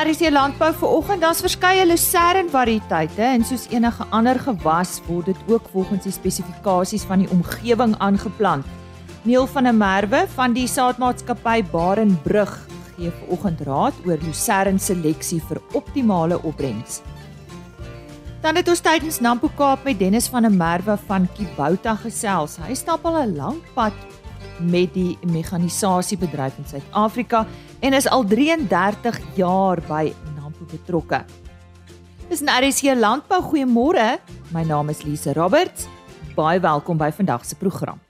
RC Landbou vir oggend. Daar's verskeie lucerne variëteite en soos enige ander gewas word dit ook volgens die spesifikasies van die omgewing aangeplant. Neil van der Merwe van die saadmaatskappy Barenbrug gee vir oggend raad oor lucerne seleksie vir optimale opbrengs. Dan het ons tydens Nampo Kaap met Dennis van der Merwe van Kibouta gesels. Hy stap al 'n lang pad met die meganisasiebedryf in Suid-Afrika en is al 33 jaar by Nampo betrokke. Dis 'n RC Landbou goeiemôre. My naam is Lise Roberts. Baie welkom by vandag se program.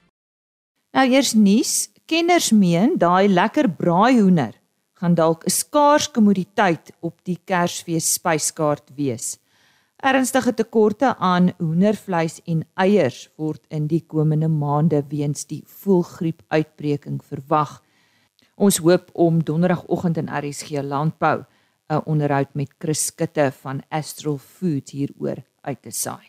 Nou eers nuus. Kenners meen daai lekker braaihoender gaan dalk 'n skaars kommoditeit op die Kersfees spyskaart wees. Ernstige tekorte aan hoendervleis en eiers word in die komende maande weens die voëlgriep uitbreking verwag. Ons hoop om donderdagoggend in RSG Landbou 'n onderhoud met Chris Skutte van Astral Foods hieroor uit te saai.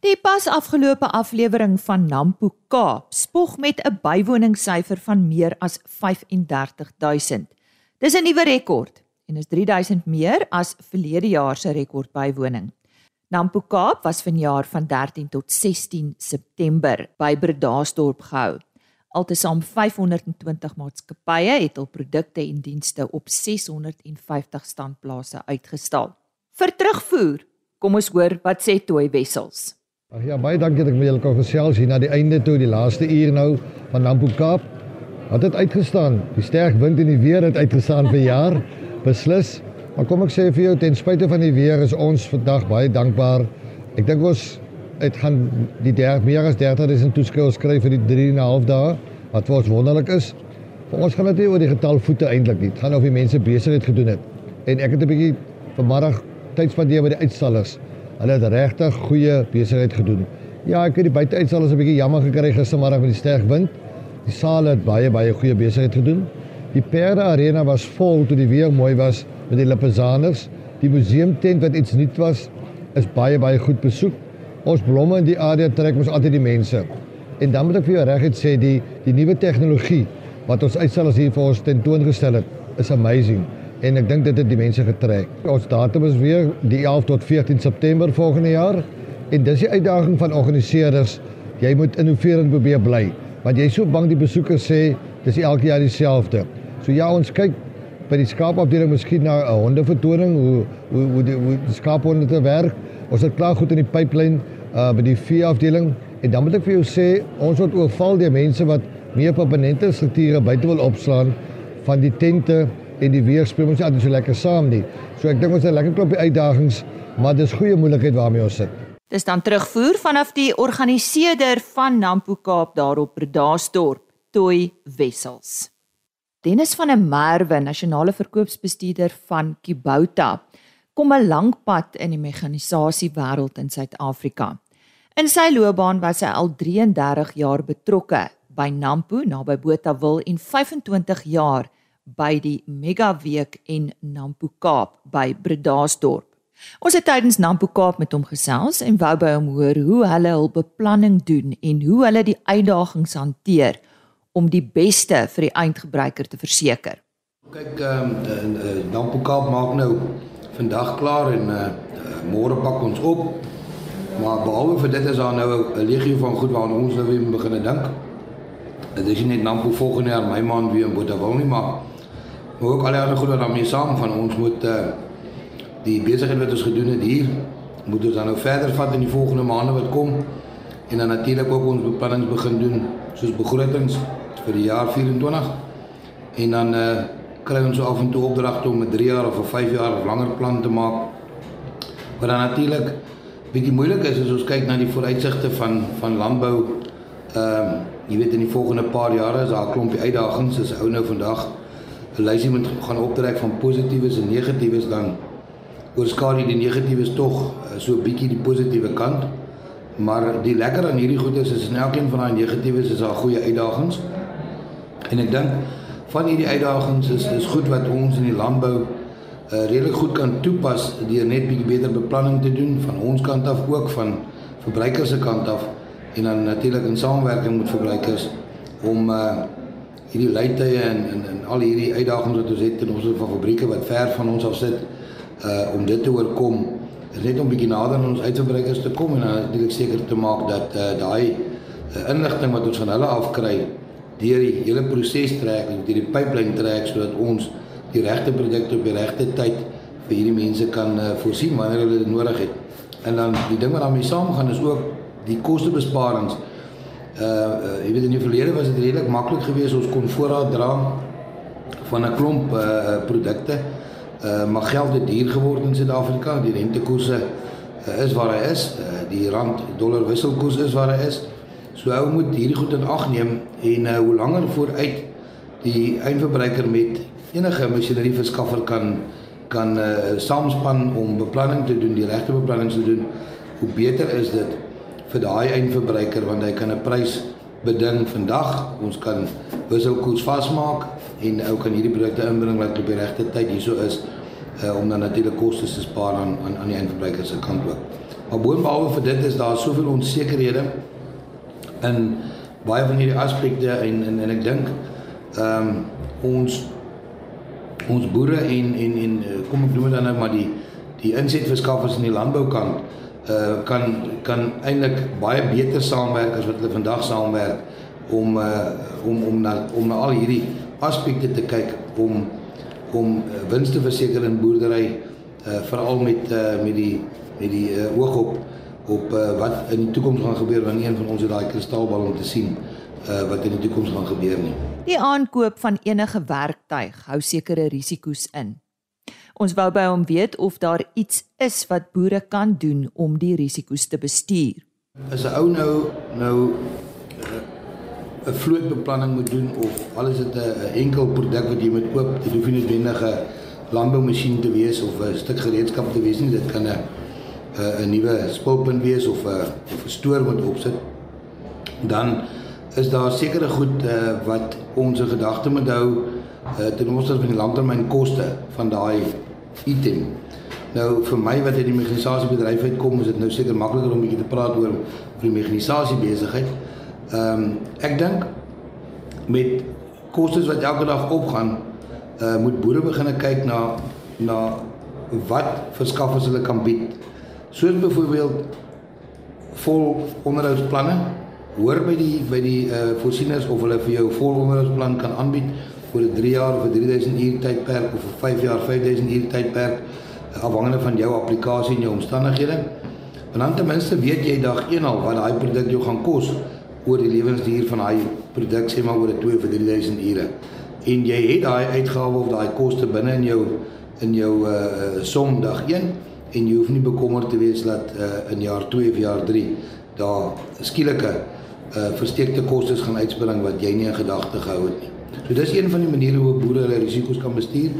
Die pas afgelope aflewering van Nampo Kaap spog met 'n bywoningssyfer van meer as 35000. Dis 'n nuwe rekord en is 3000 meer as verlede jaar se rekord bywoning. Nampo Kaap was vanjaar van 13 tot 16 September by Bredasdorp gehou. Altesaam 520 maatskappye het hul produkte en dienste op 650 standplase uitgestal. Vir terugvoer, kom ons hoor wat sê Toy Wessels. Ag ja, baie dankie dat ek met julle kan gesels hier na die einde toe, die laaste uur nou van Nampo Kaap. Het uitgestaan? Die sterk wind en die weer het uitgestaan vir jaar beslis. Maar kom ek sê vir jou ten spyte van die weer is ons vandag baie dankbaar. Ek dink ons het gaan die der, meer as 30000 toeskouers kry vir die 3 en 'n half dae wat vir ons wonderlik is. Vir ons gaan dit nie oor die getal voete eintlik nie. Dit gaan oor die mense besigheid gedoen het. En ek het 'n bietjie vanmiddag tyd spandeer by die uitstallers. Hulle het regtig goeie besigheid gedoen. Ja, ek het die buiteuitstallers 'n bietjie jammer gekry gistermiddag met die sterk wind. Die saal het baie baie goeie besigheid gedoen. Die Perde Arena was vol toe die weer mooi was met die Lippezaners. Die museumtent wat iets nuut was, is baie baie goed besoek. Ons blomme in die area trek ons altyd die mense. En dan moet ek vir jou regtig sê die die nuwe tegnologie wat ons uitstallers hier vir ons tentoongestel het, is amazing en ek dink dit het die mense getrek. Ons datum is weer die 11 tot 14 September volgende jaar en dis die uitdaging van organiseerders. Jy moet innoverend probeer bly want jy is so bang die besoekers sê dis elke jaar dieselfde. So ja, ons kyk by die skaapafdeling miskien na 'n hondevertoning hoe hoe hoe die, die skaaphonde werk. Ons het klaar goed in die pipeline uh by die veeafdeling en dan moet ek vir jou sê ons word oorval deur mense wat meer permanente strukture buite wil opslaan van die tente en die weerspieël ons altyd so lekker saam nie. So ek dink ons het 'n lekker klopie uitdagings, maar dis goeie moontlikheid waarmee ons sit. Dis dan terugvoer vanaf die organiseerder van Nampo Kaap daarop Bredasdorp, Toy Wessels. Dennis van der Merwe, nasionale verkoopsbestuurder van Kibouta, kom 'n lank pad in die mekanisasie wêreld in Suid-Afrika. In sy loopbaan was hy al 33 jaar betrokke by Nampo naby Botawil en 25 jaar by die Mega Week en Nampo Kaap by Bredasdorp. Ons het tydens Nampo Kaap met hom gesels en wou by hom hoor hoe hulle hul beplanning doen en hoe hulle die uitdagings hanteer om die beste vir die eindgebruiker te verseker. Kyk, ehm um, Nampo Kaap maak nou vandag klaar en uh, môre pak ons op. Maar behalwe vir dit is daar nou 'n legio van goed waarna ons nou weer begin dink. Dit is nie net Nampo volgende jaar my maand weer in Botawil nie, maar maar ook al die ander goed wat daarmee saam van ons moet uh, die besigheid wat ons gedoen het hier moet ons dan nou verder vat in die volgende maande wat kom en dan natuurlik ook ons beplannings begin doen soos begrotings vir die jaar 24 en dan uh, kry ons af en toe opdragte om 'n 3 jaar of 'n 5 jaar of langer plan te maak. Wat dan natuurlik bietjie moeilik is as ons kyk na die vooruitsigte van van landbou. Ehm uh, jy weet in die volgende paar jare is daar 'n klompie uitdagings. As ou nou vandag 'n lysie moet gaan optrek van positiefes en negatiefes dan oorskadu die negatiefes tog uh, so 'n bietjie die positiewe kant. Maar die lekker aan hierdie goed is is in elkeen van daai negatiefes is daar goeie uitdagings. En ek dink van hierdie uitdagings is is goed wat ons in die landbou uh, redelik goed kan toepas deur net bietjie beter beplanning te doen van ons kant af ook van verbruikers se kant af. En dan natuurlik in samewerking met verbruikers om uh hierdie leitye en en en al hierdie uitdagings wat ons het in ons van fabrieke wat ver van ons af sit uh om dit te oorkom net om bietjie nader aan ons uitverbruikers te kom en dan natuurlik seker te maak dat uh daai uh, inligting wat ons van hulle af kry deur die hele proses trek deur die pipeline trek sodat ons die regte produkte op die regte tyd vir hierdie mense kan uh, voorsien wanneer hulle dit nodig het. En dan die ding wat daarmee saamgaan is ook die kostebesparings. Uh, uh jy weet in die verlede was dit redelik maklik geweest ons kon voorraad dra van 'n klomp uh produkte. Uh maar geld het duur geword in Suid-Afrika. Die rentekoerse uh, is waar hy is. Uh, die rand dollar wisselkoers is waar hy is. So ou moet hierdie goed in ag neem en uh, hoe langer vooruit die eindverbruiker met enige masjinerie verskaffer kan kan uh, saamspan om beplanning te doen, die regte beplanning te doen, hoe beter is dit vir daai eindverbruiker want hy kan 'n prys beding vandag. Ons kan wisselkoers vasmaak en ou kan hierdie produkte inbring wat op die regte tyd hierso is uh, om dan natuurlik kostes te spaar aan aan aan die eindverbruiker se kant ook. Maar boonbehalwe vir dit is daar soveel onsekerhede in baie van hierdie aspekte en en en ek dink ehm um, ons ons boere en en en eh, kom ek noem dit dan nou maar die die insetverskaffers in die landboukant uh kan kan eintlik baie beter saamwerk as wat hulle vandag saamwerk om uh om om na om na al hierdie aspekte te kyk om om uh, wins te verseker in boerdery uh veral met uh met die met die uh, oog op op uh, wat in die toekoms gaan gebeur wanneer een van ons daai kristalbal om te sien uh, wat in die toekoms gaan gebeur nie. Die aankoop van enige werktuig hou sekere risiko's in. Ons wou by hom weet of daar iets is wat boere kan doen om die risiko's te bestuur. As 'n ou nou nou uh, 'n vlootbeplanning moet doen of alles dit 'n enkel produk wat jy moet koop, dit hoef nie noodwendig 'n landboumasjien te wees of 'n stuk gereedskap te wees nie, dit kan 'n 'n nuwe spulpunt wees of 'n of 'n stoor moet opsit. Dan is daar sekere goed uh, wat ons in gedagte moet hou uh, ten opsigte van die langtermynkoste van daai item. Nou vir my wat uit die mechanisasiebedryf uitkom, is dit nou seker makliker om 'n bietjie te praat oor vir die mechanisasie besigheid. Ehm um, ek dink met kostes wat elke dag opgaan, uh, moet boere begin kyk na na wat verskaffers hulle kan bied. Soos byvoorbeeld vol onderhoudsplanne hoor by die by die uh voorsieners of hulle vir jou volonderhoudsplan kan aanbied vir 'n 3 jaar of 'n 3000 uur tydperk of vir 5 jaar 5000 uur tydperk afhangende van jou applikasie en jou omstandighede. En dan ten minste weet jy dag 1 al wat daai produk jou gaan kos oor die lewensduur van daai produk sê maar oor 'n 2 of 3000 ure. En jy het daai uitgawe of daai koste binne in jou in jou uh som dag 1 en jy hoef nie bekommerd te wees dat uh in jaar 2 of jaar 3 daar skielike uh versteekte kostes gaan uitspring wat jy nie in gedagte gehou het nie. So dis een van die maniere hoe boere hulle risiko's kan bestuur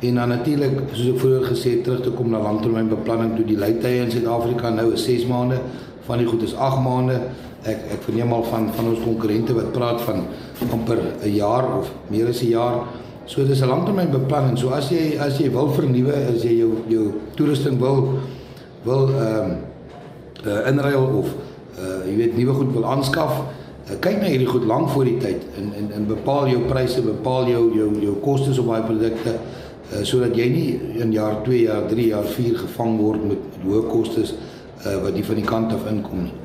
en dan natuurlik soos ek vroeër gesê het terug te kom na langtermynbeplanning toe die leitye in Suid-Afrika nou is 6 maande, van die goed is 8 maande. Ek ek verneem al van van ons konkurrente wat praat van amper 'n jaar of meer as 'n jaar. So dis 'n langtermynbeplanning. So as jy as jy wil vernuwe, as jy jou jou toerusting wil wil ehm um, uh, inruil of uh jy weet nuwe goed wil aanskaf, uh, kyk na hierdie goed lank voor die tyd en en en bepaal jou pryse, bepaal jou jou jou kostes op daai produkte uh sodat jy nie in jaar 2 jaar, 3 jaar, 4 gevang word met, met hoë kostes uh wat nie van die kant af inkom nie.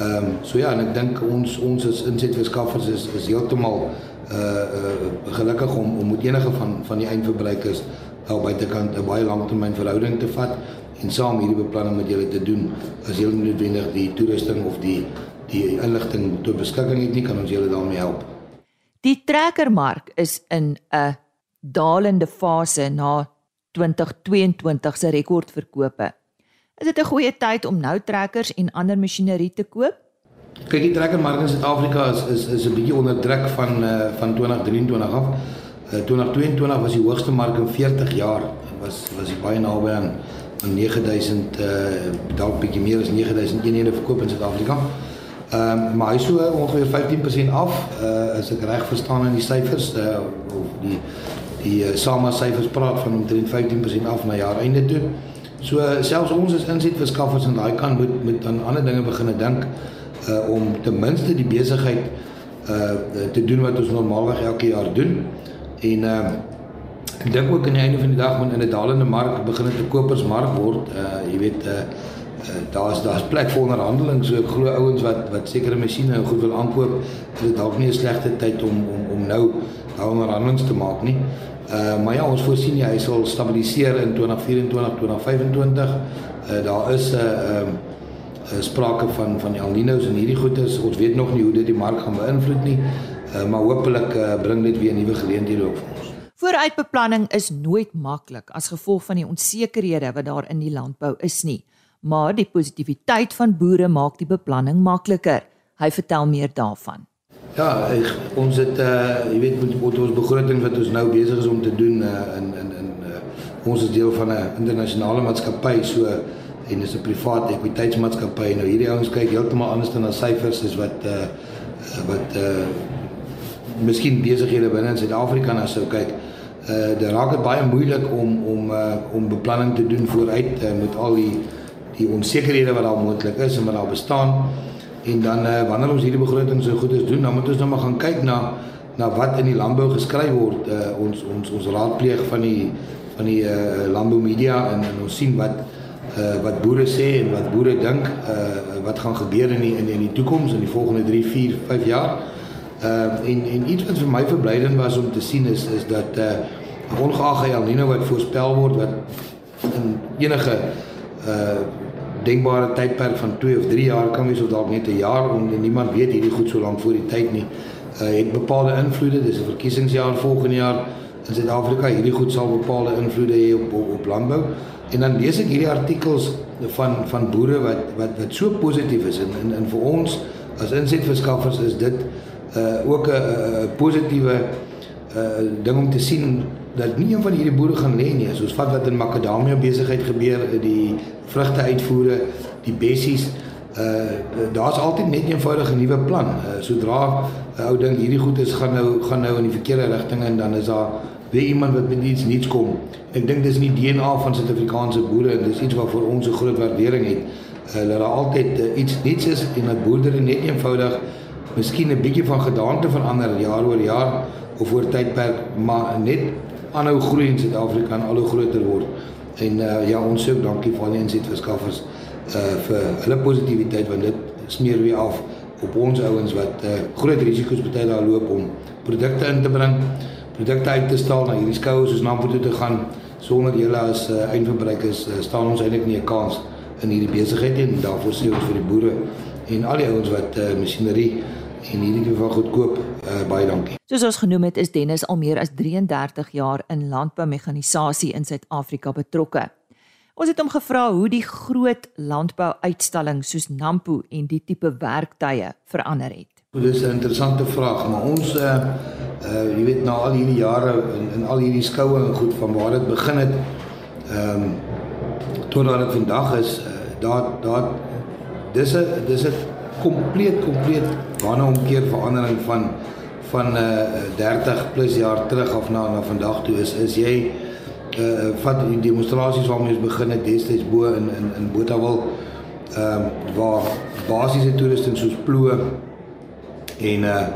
Ehm um, so ja, en ek dink ons ons as insetverskaffers is is heeltemal uh gelukkig om om met enige van van die eindverbruikers daar buitekant 'n baie langtermyn verhouding te vat en saam hierdie beplanning met julle te doen as julle noodwendig die toerusting of die die inligting tot beskikking het nie kan ons julle daarmee help. Die trekkermark is in 'n dalende fase na 2022 se rekordverkope. Is dit 'n goeie tyd om nou trekkers en ander masjinerie te koop? Kyk, die trekkermark in Suid-Afrika is is is 'n bietjie onder druk van uh, van 2023 af. Uh, 2022 was die hoogste mark in 40 jaar. Was was baie naby aan 9000 uh dalk bietjie meer as 9000 eenhede verkoop in Suid-Afrika. Ehm um, maar hy so ongeveer 15% af uh as ek reg verstaan in die syfers uh of die die uh, SAMA syfers praat van omtrent 15% af na jaar einde toe. So selfs ons as insetverskaffers aan daai kant moet met aan ander dinge begine dink uh om ten minste die besigheid uh te doen wat ons normaalweg elke jaar doen. En uh ek dink ook aan die einde van die dag moet in 'n dalende mark begin dit 'n kopersmark word. Uh jy weet uh daar's daar's plek vir onderhandeling so ek glo ouens wat wat sekere masjiene goed wil aankoop is dit dalk nie 'n slegte tyd om om om nou daai onderhandelings te maak nie. Uh maar ja ons voorsien jy hy sal stabiliseer in 2024 2025. Uh daar is 'n uh, ehm uh, sprake van van El Niño's en hierdie goedes ons weet nog nie hoe dit die mark gaan beïnvloed nie. Uh maar hopelik uh, bring dit weer nuwe geleenthede ook vir ons. Vooruitbeplanning is nooit maklik as gevolg van die onsekerhede wat daar in die landbou is nie maar die positiwiteit van boere maak die beplanning makliker. Hy vertel meer daarvan. Ja, ek, ons het uh jy weet met, met ons begroting wat ons nou besig is om te doen uh, in in in uh, ons is deel van 'n internasionale maatskappy so en dis 'n private ekwiteitsmaatskappy. Nou hierdie ouens kyk heeltemal anders na syfers as wat uh wat uh miskien besighede binne in Suid-Afrika na sou kyk. Uh dit raak baie moeilik om om uh om beplanning te doen vooruit uh, met al die die onsekerhede wat daar moontlik is en wat daar bestaan. En dan uh, wanneer ons hierdie begroting so goed is doen, dan moet ons nou maar gaan kyk na na wat in die landbou geskryf word. Uh, ons ons ons raadpleeg van die van die uh, landbou media en, en ons sien wat uh, wat boere sê en wat boere dink uh, wat gaan gebeur in die in die, die toekoms in die volgende 3, 4, 5 jaar. Uh, en en iets wat vir my verblydend was om te sien is is dat uh, ongeag El Niño wat voorspel word wat in enige uh denkbare tydperk van 2 of 3 jaar kan wees of dalk net 'n jaar om niemand weet hierdie goed so lank voor die tyd nie. Uh het bepaalde invloede, dis 'n verkiesingsjaar volgende jaar in Suid-Afrika. Hierdie goed sal bepaalde invloede hê op, op op landbou. En dan lees ek hierdie artikels van van boere wat wat wat so positief is en in in vir ons as insetverskaffers is dit uh ook 'n positiewe uh ding om te sien dat nie een van hierdie boere gaan lê nie. Soos vat wat in Makadamia besigheid gebeur, die vrugte uitvoere, die bessies. Uh daar's altyd net 'n eenvoudige nuwe plan. Uh sodra 'n ou ding hierdie goed is gaan nou gaan nou in die verkeerde rigting en dan is daar weer iemand wat met iets nuuts kom. Ek dink dis nie DNA van Suid-Afrikaanse boere en dis iets waarvoor ons 'n groot waardering het. Hulle uh, daar altyd uh, iets nuuts is en dat boerdery net eenvoudig miskien 'n bietjie van gedaante verander jaar oor jaar of oor tydperk, maar net aanhou groei in Suid-Afrika en al hoe groter word. En uh, ja, ons sê ook dankie vir al die insetverskaffers uh vir hulle positiwiteit want dit smeer weer af op ons ouens wat uh groot risiko's baie daar loop om produkte in te bring, produkte uit te stal na hierdie skoue soos Nampo toe te gaan sonder julle as uh, eindverbruikers uh, staan ons eintlik nie 'n kans in hierdie besigheid nie en daarvoor sê ons vir die boere en al die ouens wat uh, masjinerie en hierdie tipe van goedkoop uh, baie dankie. Soos ons genoem het, is Dennis al meer as 33 jaar in landboumekanisasie in Suid-Afrika betrokke. Ons het hom gevra hoe die groot landbouuitstallings soos Nampo en die tipe werktuie verander het. Dit is 'n interessante vraag, maar ons uh uh jy weet na al hierdie jare in in al hierdie skoue en goed van waar dit begin het ehm um, tot waar dit vandag is, uh, daar daar dis 'n dis 'n kompleet kompleet waarna omkeer verandering van van uh, eh, 30 plus jaar terug af na na vandag toe is is jy uh vat die demonstrasies waarmee ons begin het destyds bo in in in Botawil ehm uh, waar basiese toerusting soos ploë en uh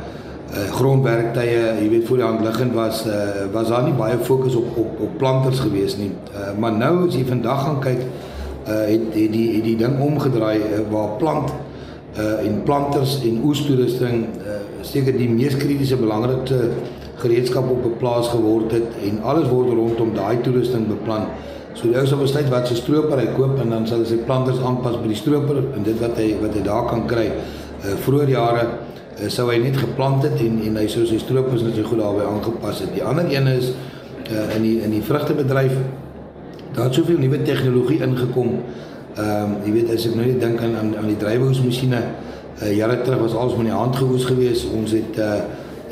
uh grondwerktuie, jy weet voor die hand liggend was uh was daar nie baie fokus op op op planters gewees nie. Uh maar nou as jy vandag gaan kyk uh het, het die het die ding omgedraai uh, waar plant uh en planters en oestoerusting uh seker die mees kritiese belangrikste gereedskap op 'n plaas geword het en alles word rondom daai toerusting beplan. So jy sou besluit wat se stroper hy koop en dan sal hy sy planters aanpas by die stroper en dit wat hy wat hy daar kan kry. Uh vroeër jare uh, sou hy net geplant het en en hy sou sy stropers net so goed daarbey aangepas het. Die ander een is uh in die in die vrugtebedryf daar het soveel nuwe tegnologie ingekom Ehm um, jy weet as ek nou net dink aan aan, aan die drywoesmasjiene, uh, jare terug was alles met die hand gewoes geweest. Ons het uh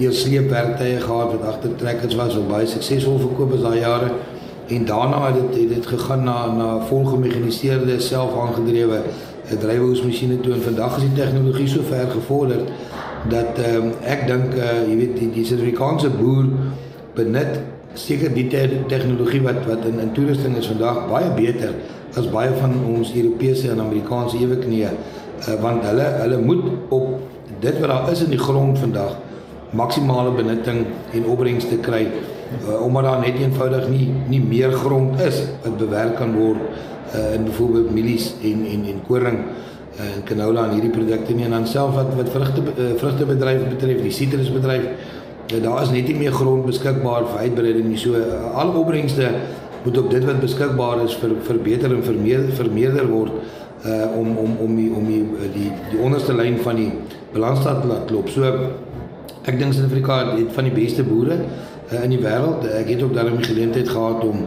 eers sleepwerktuie gehad wat agtertrekkers was wat baie suksesvol verkoop is daai jare. En daarna het dit het dit gegaan na na volgemekaniseerde selfaangedrewe uh, drywoesmasjiene toe en vandag is die tegnologie so ver gevorder dat ehm um, ek dink uh jy weet die die Suid-Afrikaanse boer benut seker die te tegnologie wat wat in in toerusting is vandag baie beter as baie van ons Europese en Amerikaanse eweknieë uh, want hulle hulle moet op dit wat daar is in die grond vandag maksimale benutting en opbrengs te kry uh, omdat daar net eenvoudig nie nie meer grond is wat bewerk kan word uh, in byvoorbeeld mielies en en en koring en canola en hierdie produkte nie en dan self wat wat vrugte uh, vrugtebedryf betref die sitrusbedryf uh, daar is net nie meer grond beskikbaar vir uitbreiding nie so uh, al opbrengste moet op dit wat beskikbaar is vir verbeter en vermeerder vermeerder word uh om om om die om die die die onderste lyn van die balansstaat laat loop. So ek dink Suid-Afrika het van die beste boere uh, in die wêreld. Ek het ook daarmee geleentheid gehad om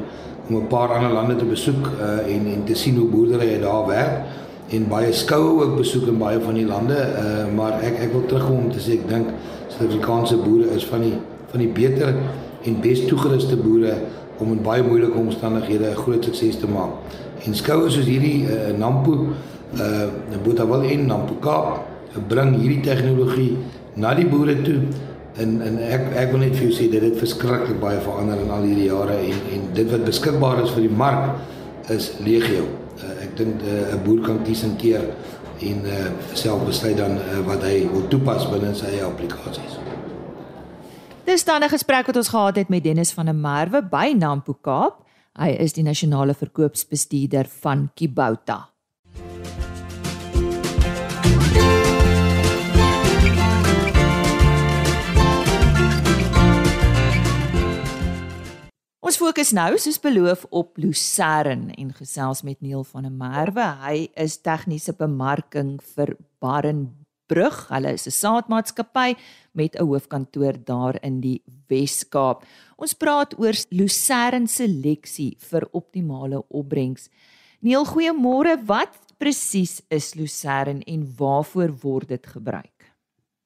om 'n paar ander lande te besoek uh en en te sien hoe boerdery daar werk en baie skoue ook besoek in baie van die lande. Uh maar ek ek wil terugkom om te sê ek dink Suid-Afrikaanse boere is van die van die beter en bes toegeruste boere om in baie moeilike omstandighede 'n groot sukses te maak. En skoue soos hierdie uh, Nampo uh Botawel en Nampo Kaap bring hierdie tegnologie na die boere toe. En en ek ek wil net vir jou sê dit het verskriklik baie verander in al hierdie jare en en dit wat beskikbaar is vir die mark is legio. Dink 'n uh, boer kan kies en keer en uh, self besluit dan uh, wat hy wil toepas binne sy eie applikasies. Dis dan 'n gesprek wat ons gehad het met Dennis van der Merwe by Nampo Kaap. Hy is die nasionale verkoopsbestuurder van Kibouta. Ons fokus nou soos beloof op Lucerne en gesels met Neil van der Merwe. Hy is tegniese bemarking vir Barenbrug. Hulle is 'n saadmaatskappy met 'n hoofkantoor daar in die Wes-Kaap. Ons praat oor Lucerne seleksie vir optimale opbrengs. Neil, goeiemôre. Wat presies is Lucerne en waarvoor word dit gebruik?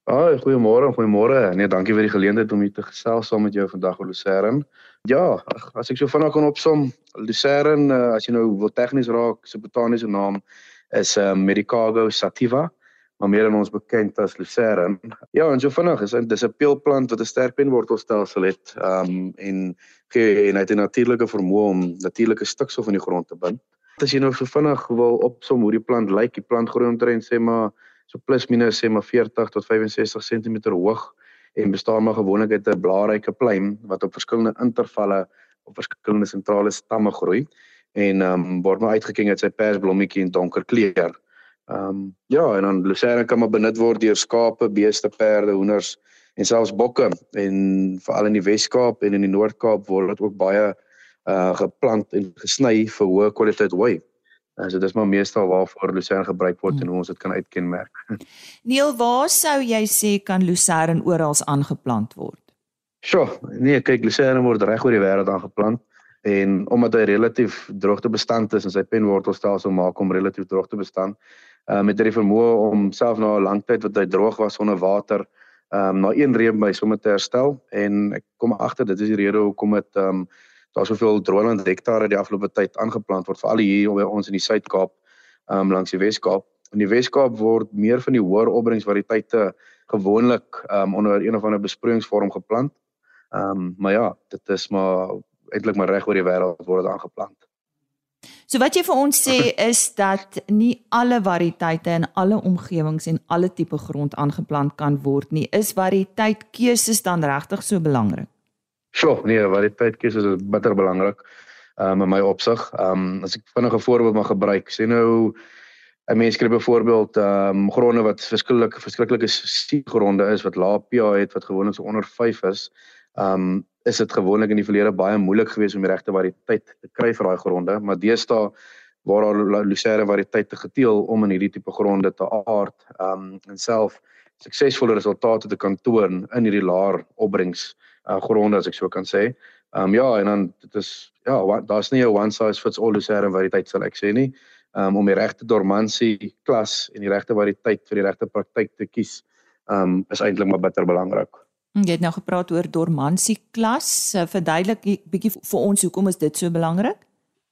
Ah, goeiemôre, goeiemôre. Nee, dankie vir die geleentheid om hier te gesels saam met jou vandag oor Lucerne. Ja, as ek so vinnig kan opsom, Lucerne, uh, as jy nou wil tegnies raak, se botaniese naam is uh, Medicago sativa, maar meer in ons bekend as Lucerne. Ja, en so vinnig is dit 'n peelplant wat 'n sterk penwortelstelsel het, um en gee en hy het 'n natuurlike vermoë om natuurlike stikstof in die grond te bind. As jy nou so vinnig wil opsom hoe die plant lyk, die plant groei omtrent sê maar so plus minus sê maar 40 tot 65 cm hoog en bestaan maar gewoonlik uit 'n blaarryke pluim wat op verskillende intervalle op verskillende sentrale stamme groei en ehm um, word maar uitgeking uit sy persblommetjie in donker kleur. Ehm um, ja, en dan lucerne kan maar benut word deur skape, beeste, perde, hoenders en selfs bokke en veral in die Wes-Kaap en in die Noord-Kaap word dit ook baie uh geplant en gesny vir hoë kwaliteit hooi. Uh, so dis maar meestal waarvoor lucerne gebruik word en hoe ons dit kan uitkenmerk. Neil, waar sou jy sê kan lucerne oral aangeplant word? Sjoe, nee, kyk lucerne word reg oor die wêreld aangeplant en omdat hy relatief droogtebestand is en sy penwortelstelsel maak hom relatief droogtebestand, uh, met hy die vermoë om self na 'n lang tyd wat hy droog was sonder water, um, na een reën by sommer te herstel en ek kom agter dit is die rede hoekom dit um, daar soveel droëland hektare die afgelope tyd aangeplant word veral hier by ons in die Suid-Kaap um, langs die Wes-Kaap. In die Wes-Kaap word meer van die hoër opbrengsvariëteite gewoonlik um, onder een of ander besproeiingsvorm geplant. Ehm um, maar ja, dit is maar eintlik maar reg oor die wêreld word dit aangeplant. So wat jy vir ons sê is dat nie alle variëteite in alle omgewings en alle tipe grond aangeplant kan word nie. Is variëteit keuses dan regtig so belangrik? Sjoe, nee, variëteit keuses is bitter belangrik. Ehm um, in my opsig. Ehm um, as ek vinnige voorbeeld mag gebruik, sê nou 'n mens kry byvoorbeeld ehm um, gronde wat verskillike verskriklike gronde is wat lae pH het wat gewoonlik so onder 5 is. Ehm um, is dit gewoonlik in die verlede baie moeilik geweest om die regte variëteit te kry vir daai gronde, maar deesdae waar daar lucerne variëteite geteel om in hierdie tipe gronde te aard, ehm um, en self suksesvolle resultate te kan toon in hierdie laer opbrengs uh, gronde as ek so kan sê. Ehm um, ja, en dan dit is ja, daar's nie 'n one size fits all lucerne variëteit sal ek sê nie. Ehm um, om die regte dormansie klas en die regte variëteit vir die regte praktyk te kies, ehm um, is eintlik maar bitter belangrik. Jy het nou gepraat oor dormansie klas. Uh, verduidelik bietjie vir ons hoekom is dit so belangrik?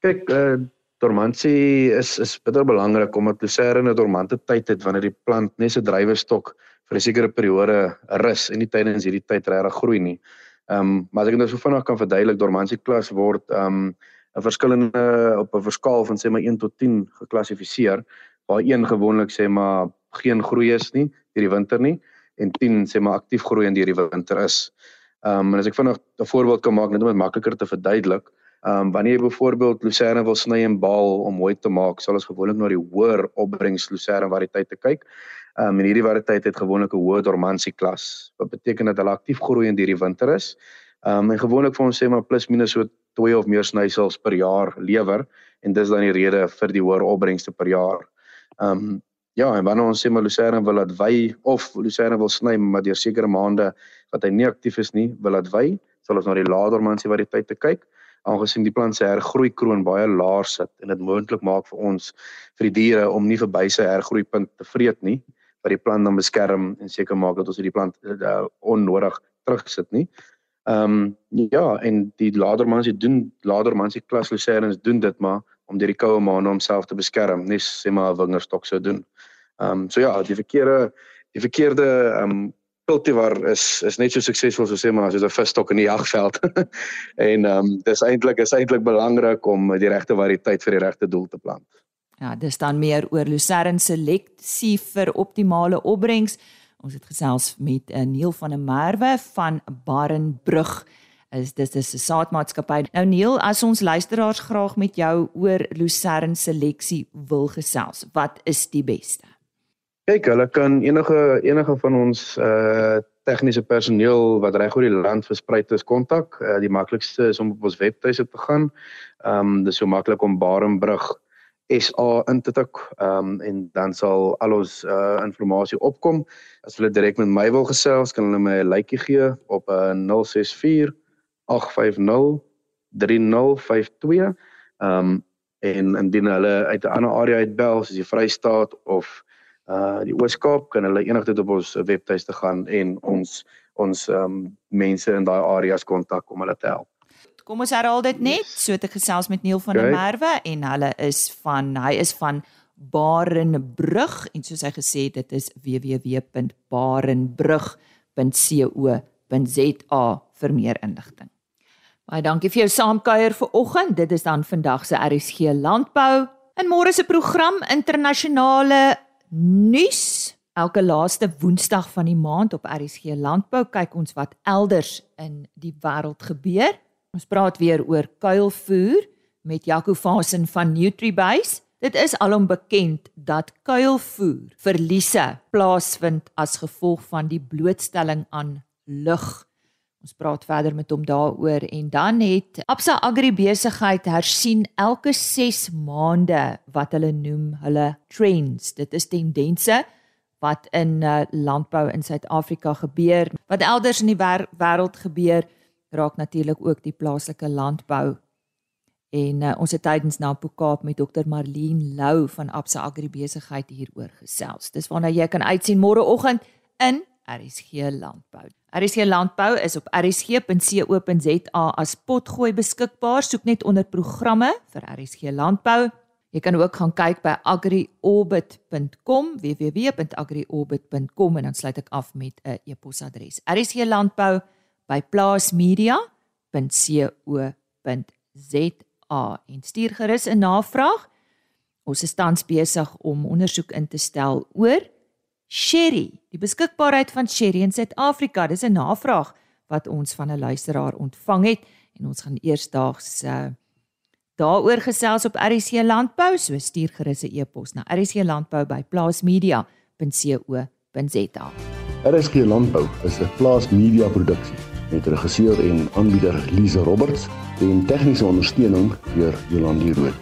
Kyk, uh, dormansie is is bitter belangrik omdat lucerne 'n dormante tyd het wanneer die plant net 'n drywestok vir 'n sekere periode rus en nie tydens hierdie tyd regtig groei nie. Ehm um, maar as ek nou so vinnig kan verduidelik, dormansie klas word ehm um, 'n verskillende op 'n verskaal van sê maar 1 tot 10 geklassifiseer waar 1 gewoonlik sê maar geen groei is nie hierdie winter nie en 10 sê maar aktief groei in die winter is. Ehm um, en as ek vinnig 'n voorbeeld kan maak net om dit makliker te verduidelik. Ehm um, wanneer jy byvoorbeeld lucerne wil sny en baal om mooi te maak, sal ons gewoonlik na die hoër opbrengs lucerne variëteite kyk. Ehm um, en hierdie variëteit het gewoonlik 'n hoë dormansie klas. Wat beteken dat hulle aktief groei in hierdie winter is. Ehm um, en gewoonlik vir ons sê maar plus minus so 2 of meer snysels per jaar lewer en dis dan die rede vir die hoër opbrengste per jaar. Ehm um, ja, en wanneer ons sê maar lucerne wil laat wy of lucerne wil sny maar deur sekere maande wat hy nie aktief is nie, wil laat wy, sal ons na die laer dormansie variëteite kyk aangesien die plant se hergroei kroon baie laag sit en dit moontlik maak vir ons vir die diere om nie verby sy hergroeipunt te vreet nie wat die plant dan beskerm en seker maak dat ons die plant uh, onnodig terugsit nie. Ehm um, ja en die ladermansie doen ladermansie klas lucernes doen dit maar om deur die koue maande homself te beskerm, nie sê maar 'n wingerstok sou doen. Ehm um, so ja, die verkeerde die verkeerde ehm um, cultivar is is net so suksesvol so sê maar as 'n visstok in die jagveld. en ehm um, dis eintlik is eintlik belangrik om die regte variëteit vir die regte doel te plant. Ja, dis dan meer oor Lucerne seleksie vir optimale opbrengs. Ons het gesels met uh, Neil van der Merwe van Barenbrug. Is dis dis 'n saadmaatskappy. Nou Neil, as ons luisteraars graag met jou oor Lucerne seleksie wil gesels, wat is die beste? Kyk, hulle kan enige enige van ons uh tegniese personeel wat reg oor die land versprei is kontak. Uh, die maklikste is om op ons webtuise te gaan. Ehm um, dis so maklik om Barenbrug SA in te tik. Ehm um, en dan sal al ons uh inligting opkom. As hulle direk met my wil gesels, kan hulle my 'n likeie gee op 'n uh, 064 850 3052. Ehm um, en indien hulle uit 'n ander area uitbel, soos die Vrystaat of uh die Ooskaap kan hulle enigstens op ons webtuiste gaan en ons ons um mense in daai areas kontak om hulle te help. Kom ons herhaal dit net so te gesels met Neil van okay. der Merwe en hulle is van hy is van Barenbrug en soos hy gesê het dit is www.barenbrug.co.za vir meer inligting. Baie dankie vir jou saamkuier vir oggend. Dit is dan vandag se RSG landbou. In môre se program internasionale nuus. Elke laaste Woensdag van die maand op RSG Landbou kyk ons wat elders in die wêreld gebeur. Ons praat weer oor kuilvoer met Jaco Vasen van Nutribase. Dit is alom bekend dat kuilvoer verliese plaasvind as gevolg van die blootstelling aan lug. Ons praat verder met hom daaroor en dan het Absa Agri besigheid hersien elke 6 maande wat hulle noem hulle trends. Dit is tendense wat in uh, landbou in Suid-Afrika gebeur. Wat elders in die wêreld gebeur, raak natuurlik ook die plaaslike landbou. En uh, ons het tydens na Pokaap met Dr Marlene Lou van Absa Agri besigheid hieroor gesels. Dis waarna jy kan uitsien môreoggend in RSG Landbou. RSG Landbou is op rsg.co.za as potgooi beskikbaar. Soek net onder programme vir RSG Landbou. Jy kan ook gaan kyk by agriorbit.com www.agriorbit.com en dan sluit ek af met 'n e-posadres. RSG Landbou by plaasmedia.co.za en stuur gerus 'n navraag. Ons is tans besig om ondersoek in te stel oor sherry, die beskikbaarheid van sherry in Suid-Afrika. Dis 'n navraag wat ons van 'n luisteraar ontvang het en ons gaan eersdaags uh, daaroor gesels op RC Landbou. So stuur gerus 'n e-pos na rclandbou@plaasmedia.co.za. RC Landbou is 'n plaasmedia produksie met regisseur en aanbieder Lize Roberts en tegniese ondersteuning deur Jolande Rooi.